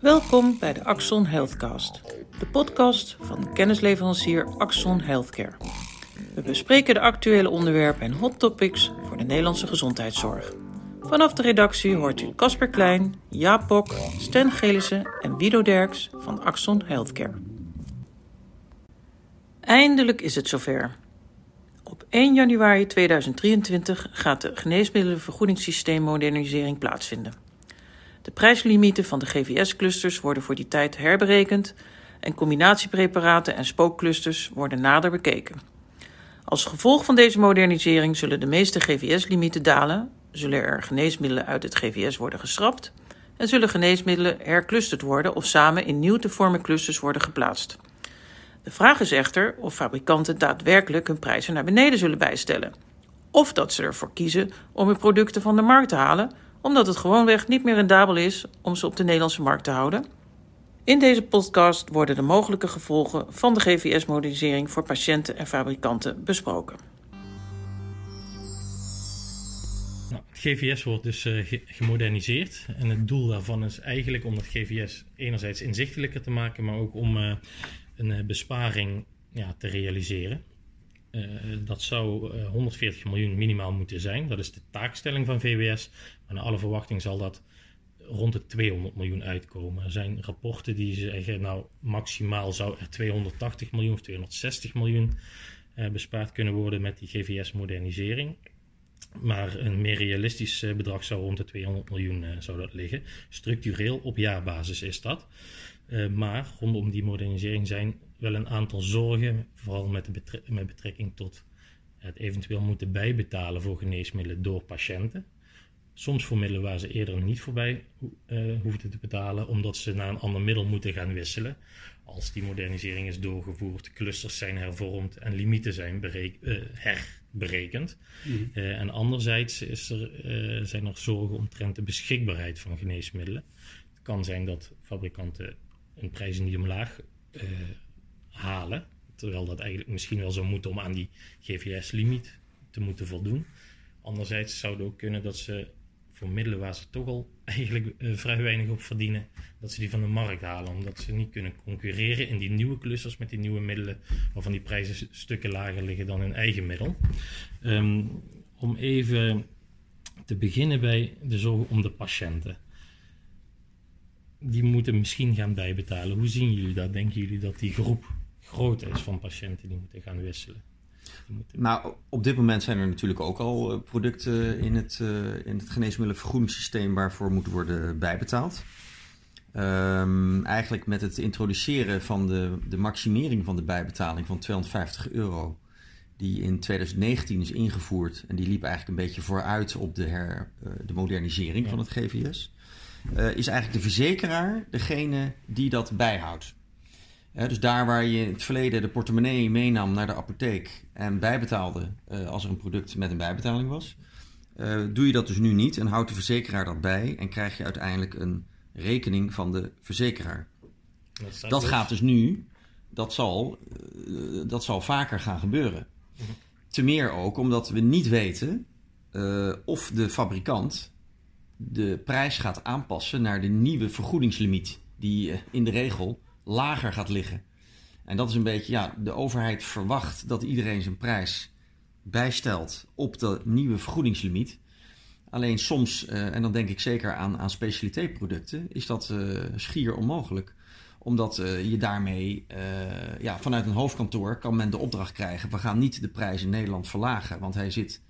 Welkom bij de Axon Healthcast, de podcast van kennisleverancier Axon Healthcare. We bespreken de actuele onderwerpen en hot topics voor de Nederlandse gezondheidszorg. Vanaf de redactie hoort u Casper Klein, Jaap Pok, Sten Gelissen en Wido Derks van Axon Healthcare. Eindelijk is het zover. Op 1 januari 2023 gaat de geneesmiddelenvergoedingssysteemmodernisering plaatsvinden. De prijslimieten van de GVS-clusters worden voor die tijd herberekend en combinatiepreparaten en spookclusters worden nader bekeken. Als gevolg van deze modernisering zullen de meeste GVS-limieten dalen, zullen er geneesmiddelen uit het GVS worden geschrapt en zullen geneesmiddelen herclusterd worden of samen in nieuw te vormen clusters worden geplaatst. De vraag is echter of fabrikanten daadwerkelijk hun prijzen naar beneden zullen bijstellen. Of dat ze ervoor kiezen om hun producten van de markt te halen, omdat het gewoonweg niet meer rendabel is om ze op de Nederlandse markt te houden. In deze podcast worden de mogelijke gevolgen van de GVS-modernisering voor patiënten en fabrikanten besproken. Nou, het GVS wordt dus uh, gemoderniseerd. En het doel daarvan is eigenlijk om het GVS enerzijds inzichtelijker te maken, maar ook om uh, een uh, besparing ja, te realiseren. Dat zou 140 miljoen minimaal moeten zijn. Dat is de taakstelling van VWS. Maar naar alle verwachting zal dat rond de 200 miljoen uitkomen. Er zijn rapporten die zeggen, nou maximaal zou er 280 miljoen of 260 miljoen bespaard kunnen worden met die GVS-modernisering. Maar een meer realistisch eh, bedrag zou rond de 200 miljoen zou dat liggen. Structureel op jaarbasis is dat. Uh, maar rondom die modernisering zijn wel een aantal zorgen, vooral met, de betre met betrekking tot het eventueel moeten bijbetalen voor geneesmiddelen door patiënten. Soms voor middelen waar ze eerder niet voorbij uh, hoefden te betalen, omdat ze naar een ander middel moeten gaan wisselen. Als die modernisering is doorgevoerd, clusters zijn hervormd en limieten zijn uh, herberekend. Mm. Uh, en anderzijds is er, zijn er zorgen omtrent de beschikbaarheid van geneesmiddelen. Het kan zijn dat fabrikanten een prijs niet omlaag halen, terwijl dat eigenlijk misschien wel zou moeten om aan die GVS-limiet te moeten voldoen. Anderzijds zou het ook kunnen dat ze voor middelen waar ze toch al eigenlijk uh, vrij weinig op verdienen, dat ze die van de markt halen. Omdat ze niet kunnen concurreren in die nieuwe clusters met die nieuwe middelen, waarvan die prijzen stukken lager liggen dan hun eigen middel. Um, om even te beginnen bij de zorg om de patiënten. Die moeten misschien gaan bijbetalen. Hoe zien jullie dat? Denken jullie dat die groep groot is van patiënten die moeten gaan wisselen? Nou, op dit moment zijn er natuurlijk ook al eh, producten in het, uh, in het geneesmiddelenvergoedingssysteem waarvoor moet worden bijbetaald. Um, eigenlijk met het introduceren van de, de maximering van de bijbetaling van 250 euro, die in 2019 is ingevoerd en die liep eigenlijk een beetje vooruit op de, her, uh, de modernisering ja. van het GVS, is eigenlijk de verzekeraar degene die dat bijhoudt dus daar waar je in het verleden de portemonnee meenam naar de apotheek en bijbetaalde uh, als er een product met een bijbetaling was, uh, doe je dat dus nu niet en houdt de verzekeraar dat bij en krijg je uiteindelijk een rekening van de verzekeraar. Dat, dat dus. gaat dus nu, dat zal, dat zal vaker gaan gebeuren. -hmm. Te meer ook omdat we niet weten of de fabrikant de prijs gaat aanpassen naar de nieuwe vergoedingslimiet die in de regel lager gaat liggen. En dat is een beetje, ja, de overheid verwacht dat iedereen zijn prijs bijstelt op de nieuwe vergoedingslimiet. Alleen soms, uh, en dan denk ik zeker aan, aan specialiteitproducten, is dat uh, schier onmogelijk. Omdat je daarmee, ja, vanuit een hoofdkantoor kan men de opdracht krijgen: we gaan niet de prijs in Nederland verlagen, want hij zit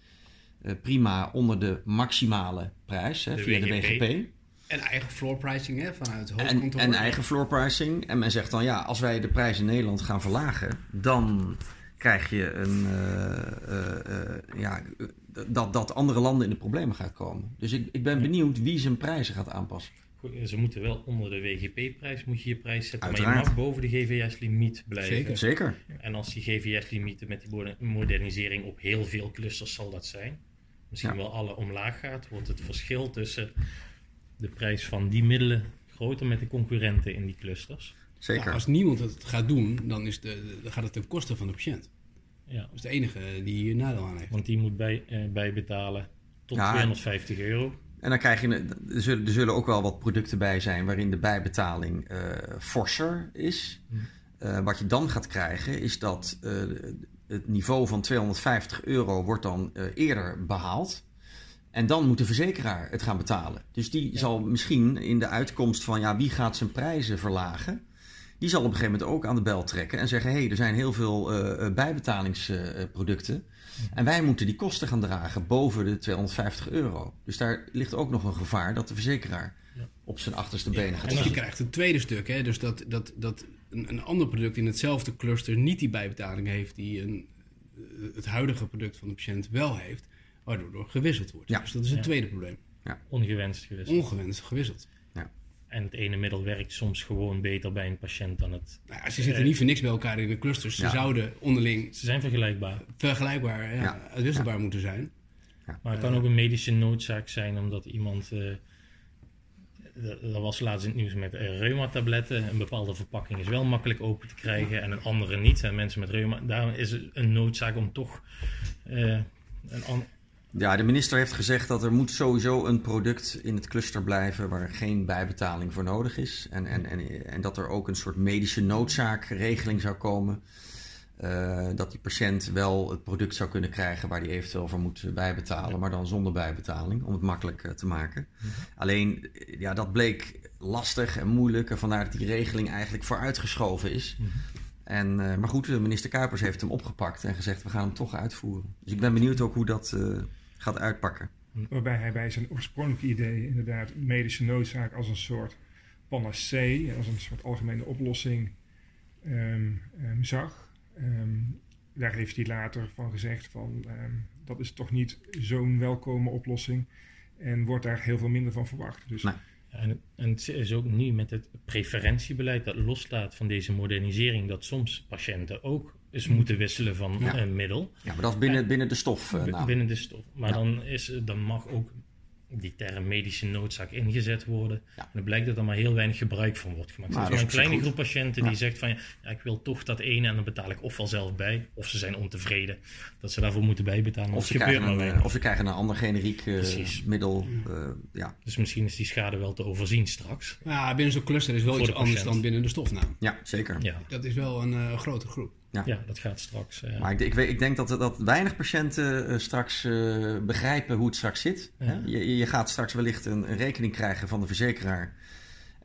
prima onder de maximale prijs hè, via WGP. de WGP. En eigen floor pricing hè, vanuit het hoofdkantoor. En, en eigen floor pricing. En men zegt dan ja, als wij de prijs in Nederland gaan verlagen, dan krijg je een, uh, uh, uh, ja, dat, dat andere landen in de problemen gaat komen. Dus ik, ik ben benieuwd wie zijn prijzen gaat aanpassen. Ze moeten wel onder de WGP-prijs moet je je prijs zetten, Uiteraard. maar je mag boven de GVS-limiet blijven. Zeker. Zeker. En als die GVS-limieten met die modernisering op heel veel clusters zal dat zijn, misschien ja. wel alle omlaag gaat, wordt het verschil tussen de prijs van die middelen groter met de concurrenten in die clusters. Zeker. Nou, als niemand het gaat doen, dan, is de, dan gaat het ten koste van de patiënt. Ja. Dat is de enige die hier nadeel aan heeft. Want die moet bij, eh, bijbetalen tot ja, 250 euro. En dan krijg je, er zullen, er zullen ook wel wat producten bij zijn waarin de bijbetaling eh, forser is. Eh, wat je dan gaat krijgen is dat eh, het niveau van 250 euro wordt dan eh, eerder behaald. En dan moet de verzekeraar het gaan betalen. Dus die zal misschien in de uitkomst van ja, wie gaat zijn prijzen verlagen. Die zal op een gegeven moment ook aan de bel trekken en zeggen: hé, hey, er zijn heel veel eh, eh, bijbetalingsproducten. En wij moeten die kosten gaan dragen boven de 250 euro. Dus daar ligt ook nog een gevaar dat de verzekeraar Ja. op zijn achterste benen gaat En je krijgt het tweede stuk, hè? dus dat, dat, dat een, een ander product in hetzelfde cluster niet die bijbetaling heeft die een, eh, het huidige product van de patiënt wel heeft, waardoor er gewisseld wordt. Ja. Dus dat is het Ja. tweede probleem. Ongewenst gewisseld. Ongewenst gewisseld. En het ene middel werkt soms gewoon beter bij een patiënt dan het. Nou ja, ze zitten niet voor niks bij elkaar in de clusters. Ze Ja. zouden onderling Ze zijn vergelijkbaar. vergelijkbaar, ja, Ja. uitwisselbaar moeten zijn. Maar het kan ook een medische noodzaak zijn omdat iemand. eh dat dat was laatst in het nieuws met eh, reumatabletten. Een bepaalde verpakking is wel makkelijk open te krijgen en een andere niet. En mensen met reuma, daarom is een noodzaak om toch eh, een Ja, de minister heeft gezegd dat er moet sowieso een product in het cluster blijven waar geen bijbetaling voor nodig is. En, en, en, en dat er ook een soort medische noodzaakregeling zou komen. Eh, dat die patiënt wel het product zou kunnen krijgen waar die eventueel voor moet bijbetalen, maar dan zonder bijbetaling, om het makkelijk eh, te maken. Alleen, eh, ja, dat bleek lastig en moeilijk en vandaar dat die regeling eigenlijk vooruitgeschoven is. En, eh, maar goed, de minister Kuipers heeft hem opgepakt en gezegd: we gaan hem toch uitvoeren. Dus ik ben benieuwd ook hoe dat gaat uitpakken. Waarbij hij bij zijn oorspronkelijke idee inderdaad medische noodzaak als een soort panacee, als een soort algemene oplossing ehm, zag. Ehm, daar heeft hij later van gezegd van ehm, dat is toch niet zo'n welkome oplossing en wordt daar heel veel minder van verwacht. Dus Nee. En, en het is ook nu met het preferentiebeleid dat loslaat van deze modernisering, dat soms patiënten ook eens moeten wisselen van Ja. een middel Ja, maar dat is binnen, binnen de stof. eh, nou. binnen de stof. Maar Ja. dan, is, dan mag ook die term medische noodzaak ingezet worden. Ja. En dan blijkt dat er maar heel weinig gebruik van wordt gemaakt. Maar er is maar een kleine goed. groep patiënten Ja. die zegt van ja, ik wil toch dat ene en dan betaal ik ofwel zelf bij, of ze zijn ontevreden dat ze daarvoor moeten bijbetalen. Of ze, krijgen maar een, of ze krijgen een ander generiek eh, middel. eh, ja. Dus misschien is die schade wel te overzien straks. Ja, binnen zo'n cluster is wel Voor iets de anders dan binnen de stofnaam. ja, zeker. Ja, Dat is wel een eh, grote groep. Ja. ja dat gaat straks. eh, Maar ik, ik, weet, ik denk dat, dat weinig patiënten eh, straks eh, begrijpen hoe het straks zit. Ja. Hè? Je, je gaat straks wellicht een, een rekening krijgen van de verzekeraar.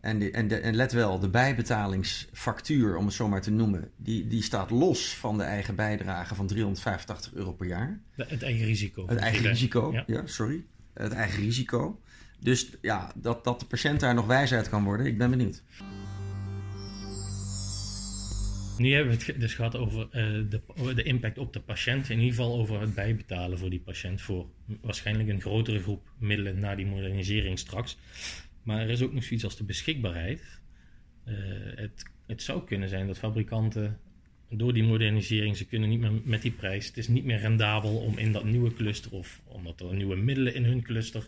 En, die- en, de, en let wel, de bijbetalingsfactuur, om het zo maar te noemen, die, die staat los van de eigen bijdrage van 385 euro per jaar. de- het eigen risico. Het eigen risico, ja. Ja. sorry. Het eigen risico. Dus ja, dat, dat de patiënt daar nog wijs uit kan worden, ik ben benieuwd. Nu hebben we het dus gehad over eh, de, de impact op de patiënt. In ieder geval over het bijbetalen voor die patiënt. Voor waarschijnlijk een grotere groep middelen na die modernisering straks. Maar er is ook nog zoiets als de beschikbaarheid. Eh, het, het zou kunnen zijn dat fabrikanten door die modernisering, ze kunnen niet meer met die prijs. Het is niet meer rendabel om in dat nieuwe cluster of omdat er nieuwe middelen in hun cluster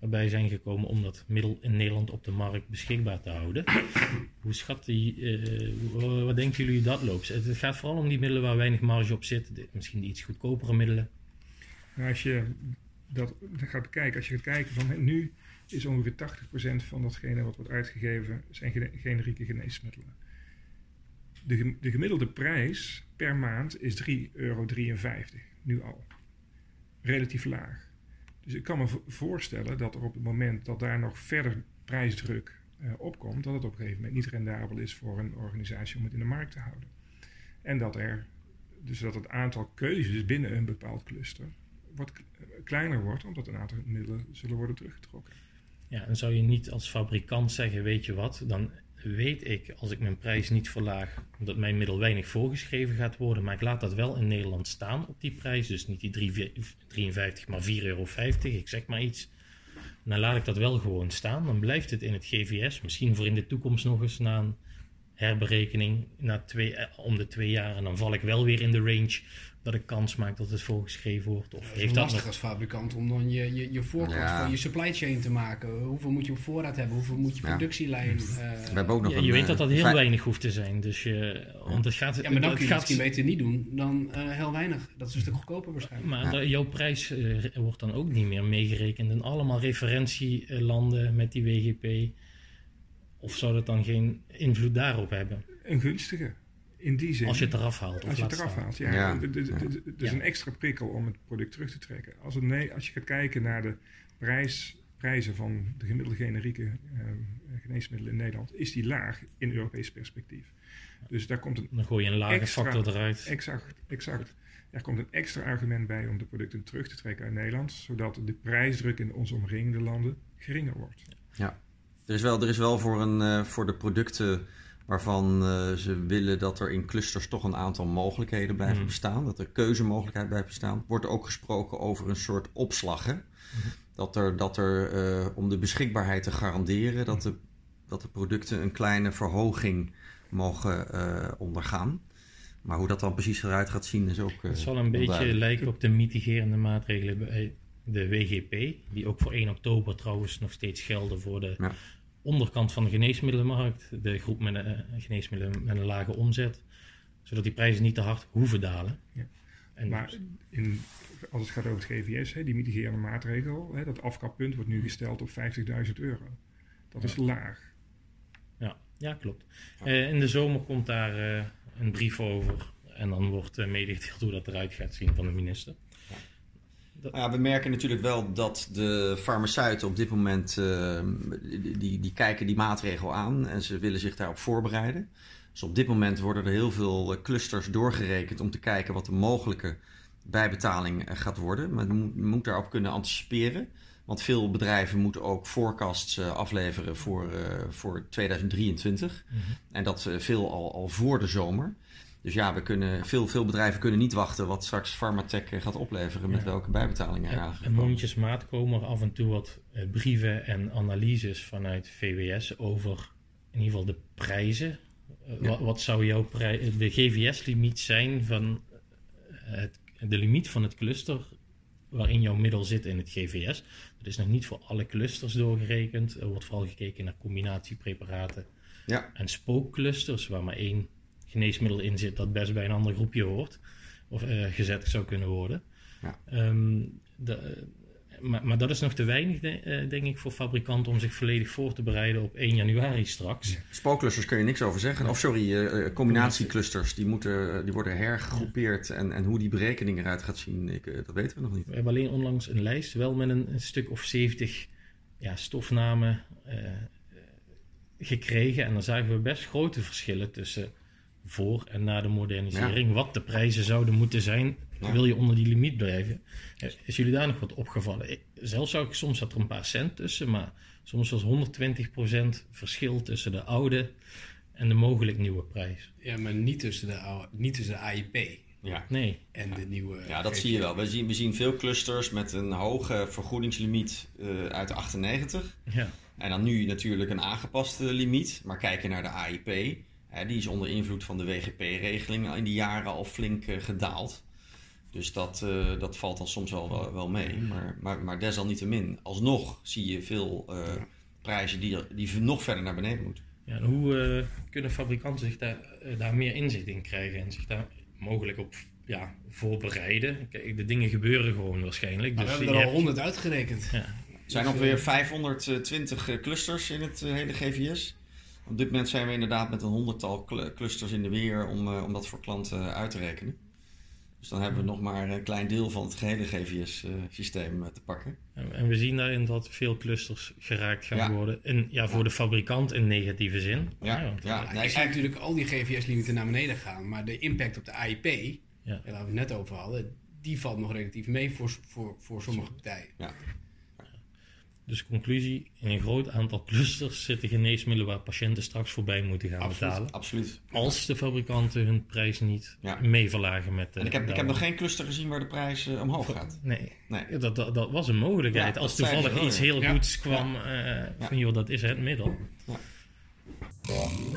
erbij zijn gekomen om dat middel in Nederland op de markt beschikbaar te houden. Hoe schat die, eh, wat denken jullie dat loopt? Het gaat vooral om die middelen waar weinig marge op zit. Misschien de iets goedkopere middelen. Nou, als je dat gaat bekijken, als je gaat kijken van nu is ongeveer 80% van datgene wat wordt uitgegeven zijn gene- generieke geneesmiddelen. De, gem- de gemiddelde prijs per maand is 3,53 euro, nu al. Relatief laag. Dus ik kan me vo- voorstellen dat er op het moment dat daar nog verder prijsdruk eh, opkomt, dat het op een gegeven moment niet rendabel is voor een organisatie om het in de markt te houden. En dat er, dus dat het aantal keuzes binnen een bepaald cluster k- eh, kleiner wordt, omdat een aantal middelen zullen worden teruggetrokken. Ja, en zou je niet als fabrikant zeggen, weet je wat, dan weet ik als ik mijn prijs niet verlaag, dat mijn middel weinig voorgeschreven gaat worden, maar ik laat dat wel in Nederland staan op die prijs, dus niet die 3 53, maar 4,50 euro, ik zeg maar iets. Dan laat ik dat wel gewoon staan, dan blijft het in het GVS, misschien voor in de toekomst nog eens na een herberekening na twee, eh, om de twee jaar. En dan val ik wel weer in de range dat ik kans maak dat het voorgeschreven wordt. Of Het is heeft dat lastig nog... als fabrikant om dan je, je, je Ja. van je supply chain te maken. Hoeveel moet je op voorraad hebben? Hoeveel moet je Ja. productielijn... eh, We hebben ook nog Ja, een, je weet eh, dat dat heel weinig hoeft te zijn. Dus je, want het gaat, ja, maar dan het kun je het gaat, misschien beter niet doen dan eh, heel weinig. Dat is een stuk goedkoper waarschijnlijk. Maar Ja. jouw prijs eh, wordt dan ook niet meer meegerekend in allemaal referentielanden met die WGP. Of zou dat dan geen invloed daarop hebben? Een gunstige. In die zin. Als je het eraf haalt. Of Als je het eraf haalt, ja. Ja, D- d- d- ja. d- Het is Ja. een extra prikkel om het product terug te trekken. Als, het, nee, als je gaat kijken naar de prijs, prijzen van de gemiddelde generieke eh, geneesmiddelen in Nederland, is die laag in Europees perspectief. Dus daar komt een Dan gooi je een lage Extra. factor eruit. exact, exact, daar komt een extra argument bij om de producten terug te trekken uit Nederland, zodat de prijsdruk in onze omringende landen geringer wordt. Er is wel, er is wel voor, een, eh, voor de producten waarvan eh, ze willen dat er in clusters toch een aantal mogelijkheden blijven Mhm. bestaan. Dat er keuzemogelijkheid blijft bestaan. Wordt ook gesproken over een soort opslag. hè? Dat er, dat er eh, om de beschikbaarheid te garanderen, dat de, dat de producten een kleine verhoging mogen ondergaan. Maar hoe dat dan precies eruit gaat zien is ook. Het zal een beetje lijken op de mitigerende maatregelen bij de WGP. Die ook voor 1 oktober trouwens nog steeds gelden voor de Ja. Onderkant van de geneesmiddelenmarkt. De groep met een eh, geneesmiddelen met een lage omzet. Zodat die prijzen niet te hard hoeven dalen. Ja. En Maar in, als het gaat over het GVS, hè, die mitigerende maatregel, hè, dat afkappunt wordt nu gesteld op 50.000 euro. Dat is laag. Ja, ja klopt. Eh, in de zomer komt daar eh, een brief over. En dan wordt uh, meegedeeld hoe dat eruit gaat zien van de minister. Ja, we merken natuurlijk wel dat de farmaceuten op dit moment uh, die, die, kijken die maatregel aan en ze willen zich daarop voorbereiden. Dus op dit moment worden er heel veel eh, clusters doorgerekend om te kijken wat de mogelijke bijbetaling eh, gaat worden. Maar je moet, daarop kunnen anticiperen. Want veel bedrijven moeten ook forecasts afleveren voor, uh, voor 2023. Mm -hmm. En dat veel al, al voor de zomer. Dus ja, we kunnen, veel, veel bedrijven kunnen niet wachten wat straks Pharmatech gaat opleveren met ja. welke bijbetalingen er En mondjesmaat komen er af en toe wat uh, brieven en analyses vanuit VWS over in ieder geval de prijzen. Ja. wat, wat, zou jouw prij de GVS-limiet zijn van het, de limiet van het cluster waarin jouw middel zit in het GVS? Dat is nog niet voor alle clusters doorgerekend. Er wordt vooral gekeken naar combinatiepreparaten ja. en spookclusters, waar maar één geneesmiddel in zit dat best bij een ander groepje hoort. Of uh, gezet zou kunnen worden. Ja. Um, de, maar, maar, dat is nog te weinig, de, uh, denk ik, voor fabrikanten om zich volledig voor te bereiden op 1 januari straks. Spookclusters kun je niks over zeggen. Of sorry, uh, combinatieclusters, die, moeten, die worden hergegroepeerd. Ja. En, en hoe die berekening eruit gaat zien, ik, dat weten we nog niet. We hebben alleen onlangs een lijst, wel met een, een stuk of 70 ja, stofnamen gekregen. En dan zagen we best grote verschillen tussen voor en na de modernisering. Ja. Wat de prijzen zouden moeten zijn, ja. wil je onder die limiet blijven. Is jullie daar nog wat opgevallen? Ik, zelf zou ik soms zat er een paar cent tussen, maar soms was 120% verschil tussen de oude en de mogelijk nieuwe prijs. Ja, maar niet tussen de, oude, niet tussen de AIP. Ja. Nee. En de nieuwe. Ja, dat zie je wel. We zien, we zien veel clusters met een hoge vergoedingslimiet uh, uit de 98. Ja. En dan nu natuurlijk een aangepaste limiet. Maar kijken naar de AIP. Hè, die is onder invloed van de WGP-regeling in die jaren al flink uh, gedaald. Dus dat, uh, dat valt dan soms wel, wel, wel mee. Maar, maar, maar desalniettemin, alsnog zie je veel uh, prijzen die, die nog verder naar beneden moeten. Ja, en hoe kunnen fabrikanten zich daar, daar meer inzicht in krijgen en zich daar mogelijk op ja, voorbereiden? Kijk, de dingen gebeuren gewoon waarschijnlijk. Nou, dus we hebben er al 100 uitgerekend. Ja. Er zijn ongeveer 520 clusters in het hele GVS. Op dit moment zijn we inderdaad met een honderdtal clusters in de weer om, uh, om dat voor klanten uit te rekenen. Dus dan hebben we nog maar een klein deel van het gehele GVS-systeem uh, te pakken. En, en, we zien daarin dat veel clusters geraakt gaan ja. worden. En ja, voor ja. de fabrikant in negatieve zin. Ja, ja. ja. Nee, ik zie natuurlijk al die GVS-limieten naar beneden gaan. Maar de impact op de AIP, ja. waar we het net over hadden, die valt nog relatief mee voor, voor, voor sommige partijen. Ja. Dus conclusie, in een groot aantal clusters zitten geneesmiddelen waar patiënten straks voorbij moeten gaan absoluut, betalen. Absoluut. Als de fabrikanten hun prijs niet ja. mee verlagen met de. En ik heb, ik heb nog geen cluster gezien waar de prijs uh, omhoog gaat. Nee, nee. Dat, dat, dat, was een mogelijkheid. Ja, Als toevallig iets heel ja. goeds kwam, uh, van joh, dat is het middel.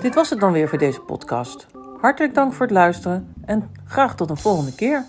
Dit was het dan weer voor deze podcast. Hartelijk dank voor het luisteren en graag tot een volgende keer.